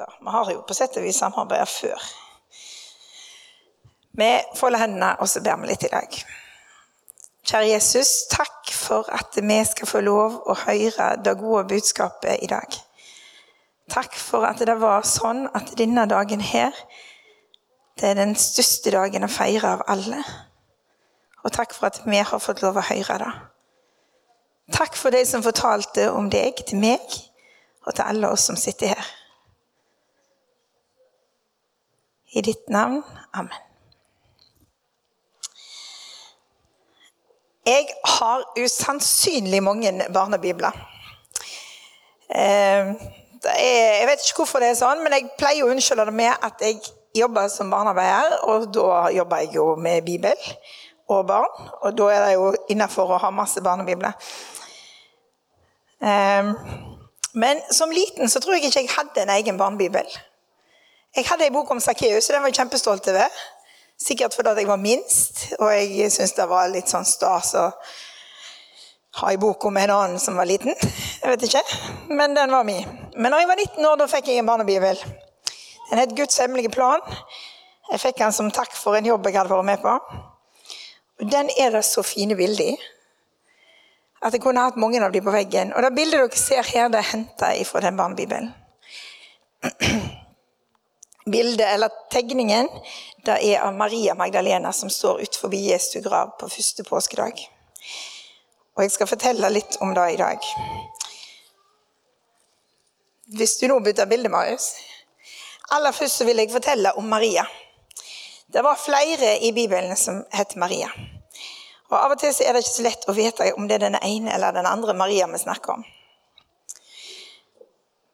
etter. Vi har jo på sett og vis samarbeida før. Vi folder hendene, og så ber vi litt i dag. Kjære Jesus, takk for at vi skal få lov å høre det gode budskapet i dag. Takk for at det var sånn at denne dagen her, det er den største dagen å feire av alle. Og takk for at vi har fått lov å høre det. Takk for de som fortalte om deg til meg, og til alle oss som sitter her. I ditt navn. Amen. Jeg har usannsynlig mange barnebibler. Eh, er, jeg vet ikke hvorfor det er sånn, men jeg pleier å unnskylde det med at jeg jobber som barnearbeider, og da jobber jeg jo med Bibel og barn. Og da er det jo innafor å ha masse barnebibler. Eh, men som liten så tror jeg ikke jeg hadde en egen barnebibel. Jeg hadde en bok om Sakkeus, og den var jeg kjempestolt over. Sikkert fordi jeg var minst, og jeg syntes det var litt sånn stas å ha en bok om en annen som var liten. Jeg vet ikke, men den var min. Men når jeg var 19 år, da fikk jeg en barnebibel. Den het Guds hemmelige plan. Jeg fikk den som takk for en jobb jeg hadde vært med på. Og Den er det så fine bilder i. At jeg kunne hatt mange av dem på veggen. Og det bildet dere ser her, det er henta fra den barnebibelen. Bildet, eller tegningen, det er av Maria Magdalena som står utenfor Jesu grav på første påskedag. Og jeg skal fortelle litt om det i dag. Hvis du nå bytter bilde, Marius. Aller først vil jeg fortelle om Maria. Det var flere i Bibelen som het Maria. Og Av og til er det ikke så lett å vite om det er den ene eller den andre Maria vi snakker om.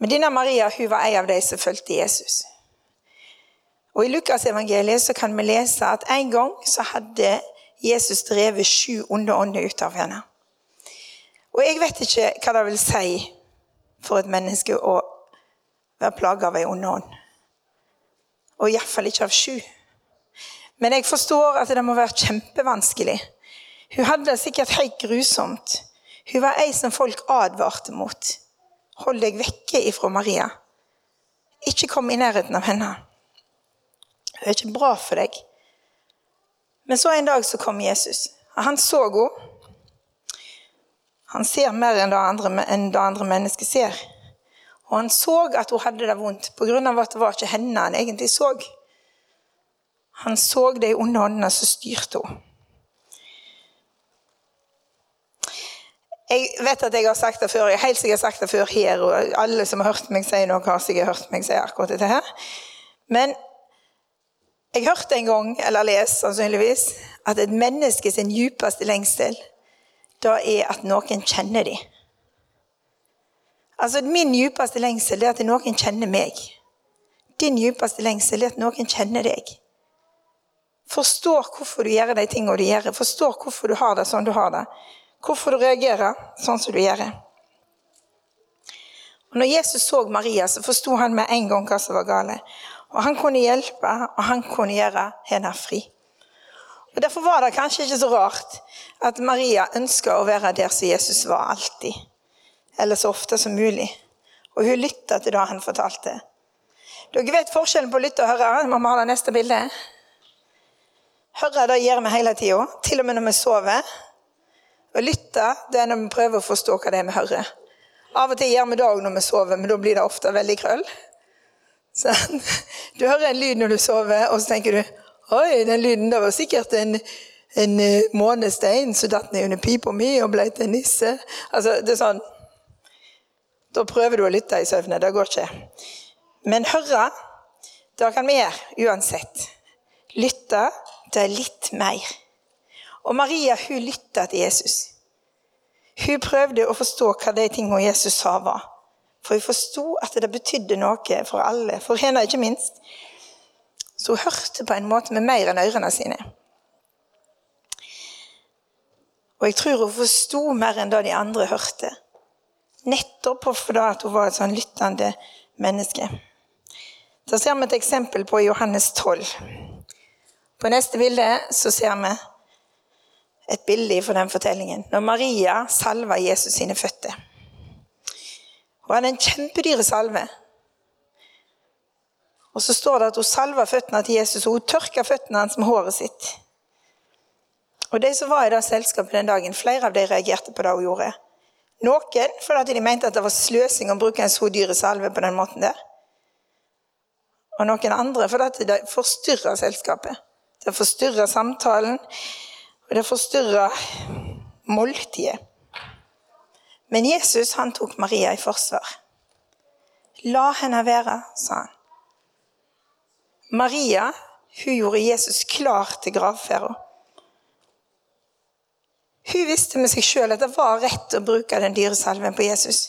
Men denne Maria hun var en av de som fulgte Jesus. Og I Lukasevangeliet så kan vi lese at en gang så hadde Jesus drevet sju onde ånder ut av henne. Og jeg vet ikke hva det vil si for et menneske å være plaga av ei ond ånd. Og iallfall ikke av sju. Men jeg forstår at det må være kjempevanskelig. Hun hadde det sikkert helt grusomt. Hun var ei som folk advarte mot. Hold deg vekke ifra Maria. Ikke kom i nærheten av henne. Det er ikke bra for deg. Men så en dag så kom Jesus. Han så henne. Han ser mer enn det andre, enn det andre mennesket ser. Og han så at hun hadde det vondt pga. at det var ikke henne han egentlig så. Han så de onde åndene som styrte henne. Jeg vet at jeg har sagt det før, jeg helt sikkert sagt det før her, og alle som har hørt meg si noe, har sikkert hørt meg si akkurat dette her. Men jeg hørte en gang, eller leste sannsynligvis, at et menneske sin djupeste lengsel da er at noen kjenner dem. Altså, Min djupeste lengsel er at noen kjenner meg. Din djupeste lengsel er at noen kjenner deg. Forstår hvorfor du gjør de tingene du gjør. Forstår hvorfor du har det sånn du har det. Hvorfor du reagerer sånn som du gjør. Og når Jesus så Maria, så forsto han med en gang hva som var galt. Og han kunne hjelpe, og han kunne gjøre henne fri. Og Derfor var det kanskje ikke så rart at Maria ønska å være der som Jesus var alltid. Eller så ofte som mulig. Og hun lytta til det han fortalte. Dere vet forskjellen på å lytte og høre? Vi må ha det neste bildet. Høre det gjør vi hele tida, til og med når vi sover. Å lytte det er når vi prøver å forstå hva det er vi hører. Av og til gjør vi det òg når vi sover, men da blir det ofte veldig krøll. Sånn. Du hører en lyd når du sover, og så tenker du Oi, den lyden det var sikkert en, en eh, månestein som datt ned under pipa mi og ble til en nisse. Altså, det er sånn Da prøver du å lytte i søvne. Det går ikke. Men høre, det kan vi gjøre uansett. Lytte, er litt mer. Og Maria hun lytta til Jesus. Hun prøvde å forstå hva de tingene Jesus sa, var. For hun forsto at det betydde noe for alle, for henne ikke minst. Så hun hørte på en måte med mer enn ørene sine. Og jeg tror hun forsto mer enn det de andre hørte. Nettopp fordi hun var et sånn lyttende menneske. Da ser vi et eksempel på Johannes 12. På neste bilde så ser vi et bilde fra den fortellingen. Når Maria salva Jesus sine føtter. Hun hadde en kjempedyr salve. Og så står det at hun salva føttene til Jesus, og hun tørka føttene hans med håret sitt. Og de som var i det selskapet den dagen, flere av dem reagerte på det hun gjorde. Noen fordi de mente at det var sløsing å bruke en så dyr salve på den måten der. Og noen andre fordi det forstyrra selskapet. Det forstyrra samtalen, og det forstyrra måltidet. Men Jesus han tok Maria i forsvar. La henne være, sa han. Maria hun gjorde Jesus klar til gravferda. Hun visste med seg sjøl at det var rett å bruke den dyre salven på Jesus.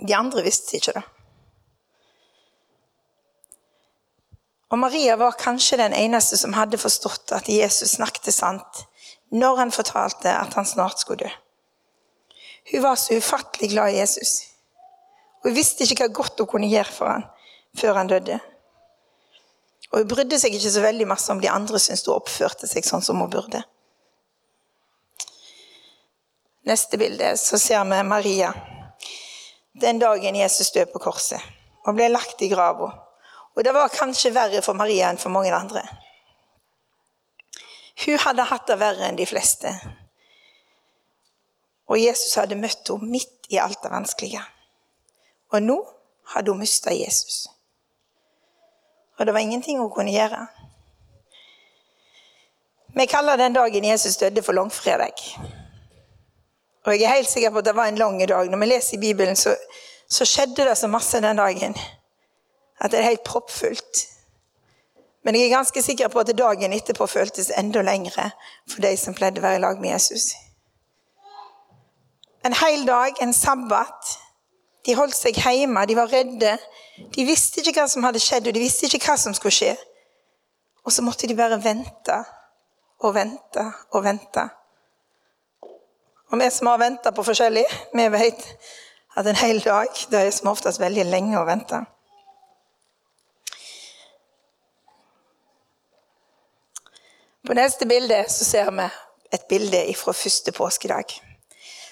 De andre visste ikke det. Og Maria var kanskje den eneste som hadde forstått at Jesus snakket sant når han fortalte at han snart skulle dø. Hun var så ufattelig glad i Jesus. Hun visste ikke hva godt hun kunne gjøre for ham før han døde. Og Hun brydde seg ikke så veldig masse om de andre syntes hun oppførte seg sånn som hun burde. Neste bilde så ser vi Maria den dagen Jesus døde på korset og ble lagt i grava. Og det var kanskje verre for Maria enn for mange andre. Hun hadde hatt det verre enn de fleste. Og Jesus hadde møtt henne midt i alt det vanskelige. Og nå hadde hun mista Jesus. Og det var ingenting hun kunne gjøre. Vi kaller den dagen Jesus døde, for langfredag. Og jeg er helt sikker på at det var en lang dag. Når vi leser i Bibelen, så, så skjedde det så masse den dagen at det er helt proppfullt. Men jeg er ganske sikker på at dagen etterpå føltes enda lengre for de som pleide å være i lag med Jesus. En hel dag, en sabbat. De holdt seg hjemme, de var redde. De visste ikke hva som hadde skjedd, og de visste ikke hva som skulle skje. Og så måtte de bare vente og vente og vente. Og vi som har venta på forskjellig, vi vet at en hel dag det er som oftest veldig lenge å vente. På neste bilde så ser vi et bilde fra første påskedag.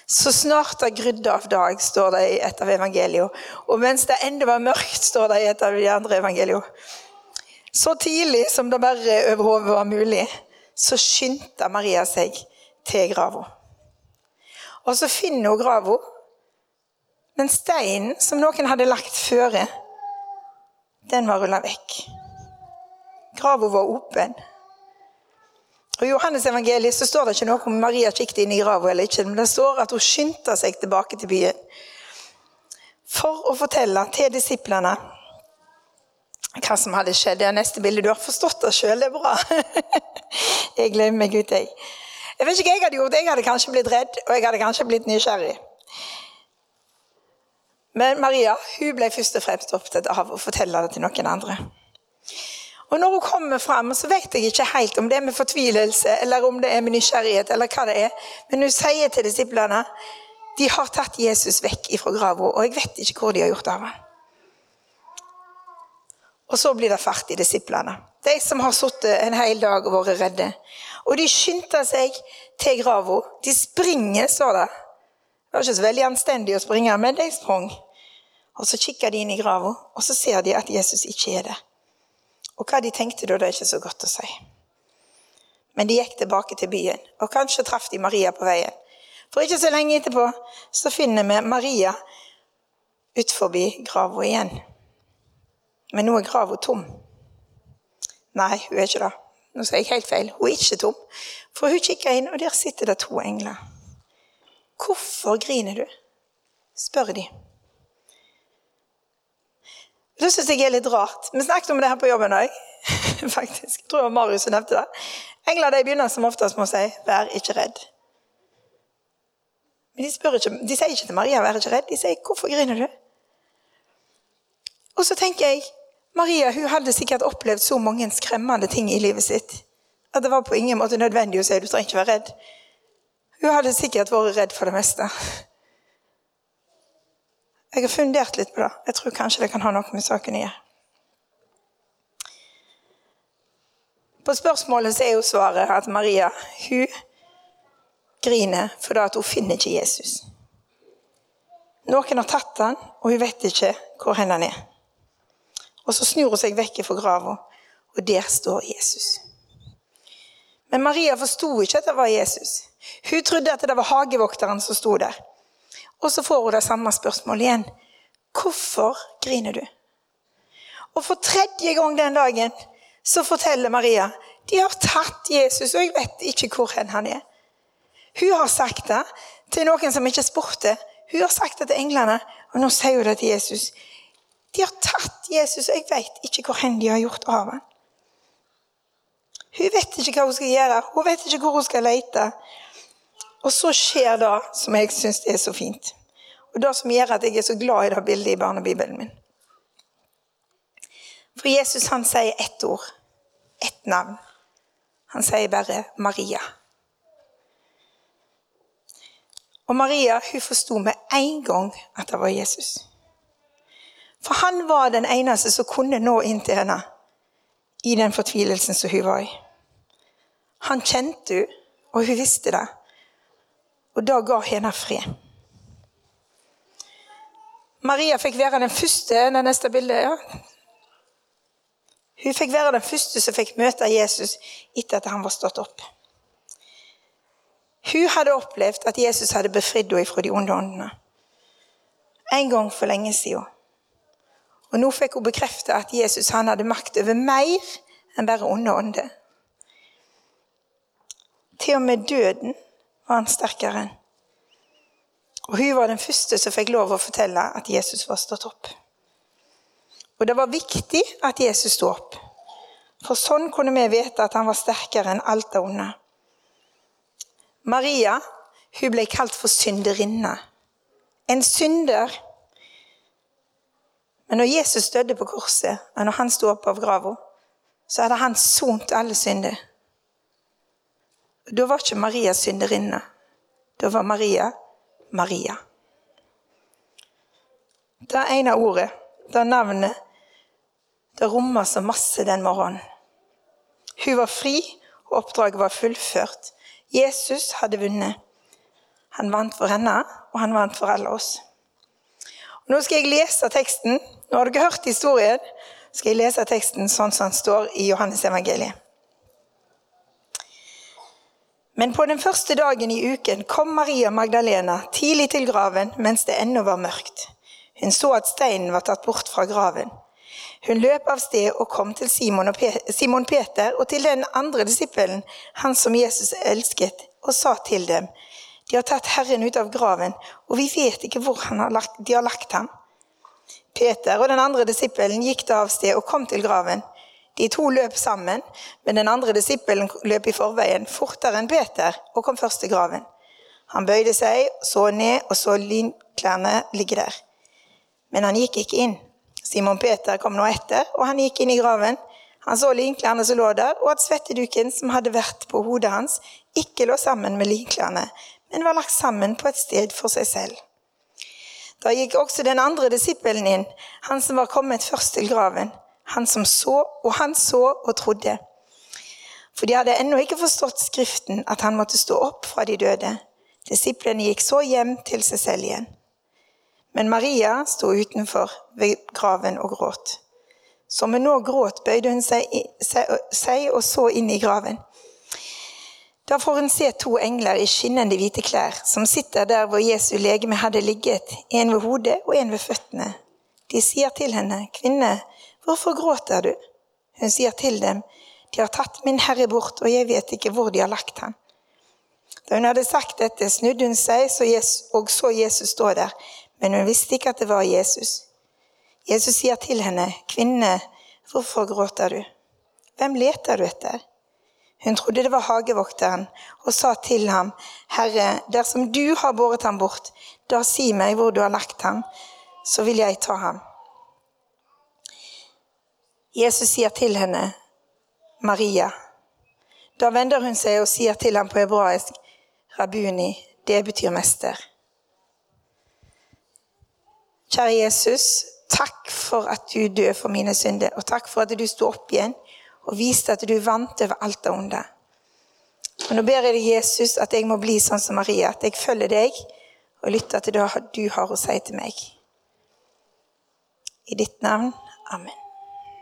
Så snart det grudde av dag, står det i et av evangeliene. Og mens det ennå var mørkt, står det i et av de andre evangeliene. Så tidlig som det bare over hodet var mulig, så skyndte Maria seg til grava. Og så finner hun grava, men steinen som noen hadde lagt føre, den var rulla vekk. Grava var åpen. I Johannes evangeliet så står det ikke noe om Maria kikket inn i grava eller ikke, men det står at hun skyndte seg tilbake til byen for å fortelle til disiplene hva som hadde skjedd. Det er neste bilde. Du har forstått det sjøl, det er bra. jeg glemmer meg ut, jeg. Jeg vet ikke hva jeg hadde gjort. Jeg hadde kanskje blitt redd, og jeg hadde kanskje blitt nysgjerrig. Men Maria hun ble først og fremst opptatt av å fortelle det til noen andre. Og når hun kommer fram, så vet jeg ikke helt om det er med fortvilelse eller om det er med nysgjerrighet. eller hva det er. Men hun sier til disiplene de har tatt Jesus vekk ifra grava, og jeg vet ikke hvor de har gjort av ham. Og så blir det fart i disiplene. De som har sittet en hel dag og vært redde. Og de skynder seg til grava. De springer, står det. Det var ikke så veldig anstendig å springe, men de sprang. Og så kikker de inn i grava, og så ser de at Jesus ikke er der. Og hva de tenkte da, det er ikke så godt å si. Men de gikk tilbake til byen, og kanskje traff de Maria på veien. For ikke så lenge etterpå så finner vi Maria utfor grava igjen. Men nå er grava tom. Nei, hun er ikke det. Nå sier jeg helt feil. Hun er ikke tom. For hun kikker inn, og der sitter det to engler. Hvorfor griner du? spør de. Det syns jeg er litt rart. Vi snakket om det her på jobben òg. Faktisk. Jeg tror det var Marius som nevnte det. Engler de begynner som oftest med å si 'vær ikke redd'. Men de, ikke, de sier ikke til Maria 'vær ikke redd', de sier 'hvorfor griner du'? Og så tenker jeg Maria hun hadde sikkert opplevd så mange skremmende ting i livet sitt at det var på ingen måte nødvendig å si 'du trenger ikke være redd'. Hun hadde sikkert vært redd for det meste. Jeg har fundert litt på det. Jeg tror kanskje det kan ha noe med saken å gjøre. På spørsmålet så er jo svaret at Maria hun griner fordi hun finner ikke Jesus. Noen har tatt han, og hun vet ikke hvor hen han er. Og så snur hun seg vekk fra grava, og der står Jesus. Men Maria forsto ikke at det var Jesus. Hun trodde at det var hagevokteren som sto der. Og så får hun det samme spørsmålet igjen. Hvorfor griner du? Og for tredje gang den dagen så forteller Maria de har tatt Jesus, og jeg vet ikke hvor han er. Hun har sagt det til noen som ikke spurte. Hun har sagt det til englene, og nå sier hun det til Jesus. De har tatt Jesus, og jeg vet ikke hvor hen de har gjort av ham. Hun vet ikke hva hun skal gjøre, hun vet ikke hvor hun skal lete. Og så skjer det som jeg syns er så fint. Og det som gjør at jeg er så glad i det bildet i barnebibelen min. For Jesus han sier ett ord, ett navn. Han sier bare Maria. Og Maria hun forsto med en gang at det var Jesus. For han var den eneste som kunne nå inn til henne i den fortvilelsen som hun var i. Han kjente henne, og hun visste det. Og da ga henne fred. Maria fikk være den første det neste bildet, ja. Hun fikk være den første som fikk møte Jesus etter at han var stått opp. Hun hadde opplevd at Jesus hadde befridd henne fra de onde åndene. En gang for lenge siden. Og nå fikk hun bekrefte at Jesus han hadde makt over mer enn bare onde ånder. Til og med døden var han sterkere enn. Og hun var den første som fikk lov å fortelle at Jesus var stått opp. Og det var viktig at Jesus sto opp. For sånn kunne vi vite at han var sterkere enn alt det onde. Maria hun ble kalt for synderinne. En synder. Men når Jesus døde på korset, og når han sto opp av grava, så hadde han sont alle synder. Da var ikke Maria synderinne. Da var Maria Maria. Det ene ordet, det navnet, det rommer så masse den morgenen. Hun var fri, og oppdraget var fullført. Jesus hadde vunnet. Han vant for henne, og han vant for alle oss. Og nå skal jeg lese teksten. Nå har dere hørt historien. skal jeg lese teksten sånn som den står i Johannes evangeliet. Men på den første dagen i uken kom Maria Magdalena tidlig til graven mens det ennå var mørkt. Hun så at steinen var tatt bort fra graven. Hun løp av sted og kom til Simon, Simon Peter og til den andre disippelen, han som Jesus elsket, og sa til dem:" De har tatt Herren ut av graven, og vi vet ikke hvor har lagt, de har lagt ham. Peter og den andre disippelen gikk da av sted og kom til graven. De to løp sammen, men den andre disippelen løp i forveien, fortere enn Peter, og kom først til graven. Han bøyde seg, så ned og så linklærne ligge der. Men han gikk ikke inn. Simon Peter kom nå etter, og han gikk inn i graven. Han så linklærne som lå der, og at svetteduken som hadde vært på hodet hans, ikke lå sammen med linklærne, men var lagt sammen på et sted for seg selv. Da gikk også den andre disippelen inn, han som var kommet først til graven han som så, og han så og trodde. For de hadde ennå ikke forstått Skriften, at han måtte stå opp fra de døde. Disiplene gikk så hjem til seg selv igjen. Men Maria sto utenfor ved graven og gråt. Som hun nå gråt, bøyde hun seg, seg og så inn i graven. Da får hun se to engler i skinnende hvite klær, som sitter der hvor Jesu legeme hadde ligget, en ved hodet og en ved føttene. De sier til henne, kvinne, Hvorfor gråter du? Hun sier til dem, De har tatt min Herre bort, og jeg vet ikke hvor de har lagt ham. Da hun hadde sagt dette, snudde hun seg og så Jesus stå der, men hun visste ikke at det var Jesus. Jesus sier til henne, Kvinne, hvorfor gråter du? Hvem leter du etter? Hun trodde det var hagevokteren, og sa til ham, Herre, dersom du har båret ham bort, da si meg hvor du har lagt ham, så vil jeg ta ham. Jesus sier til henne, 'Maria'. Da vender hun seg og sier til ham på hebraisk, 'Rabuni'. Det betyr mester. Kjære Jesus, takk for at du døde for mine synder, og takk for at du sto opp igjen og viste at du vant over alt det onde. Og Nå ber jeg deg, Jesus, at jeg må bli sånn som Maria, at jeg følger deg og lytter til det du har å si til meg. I ditt navn. Amen.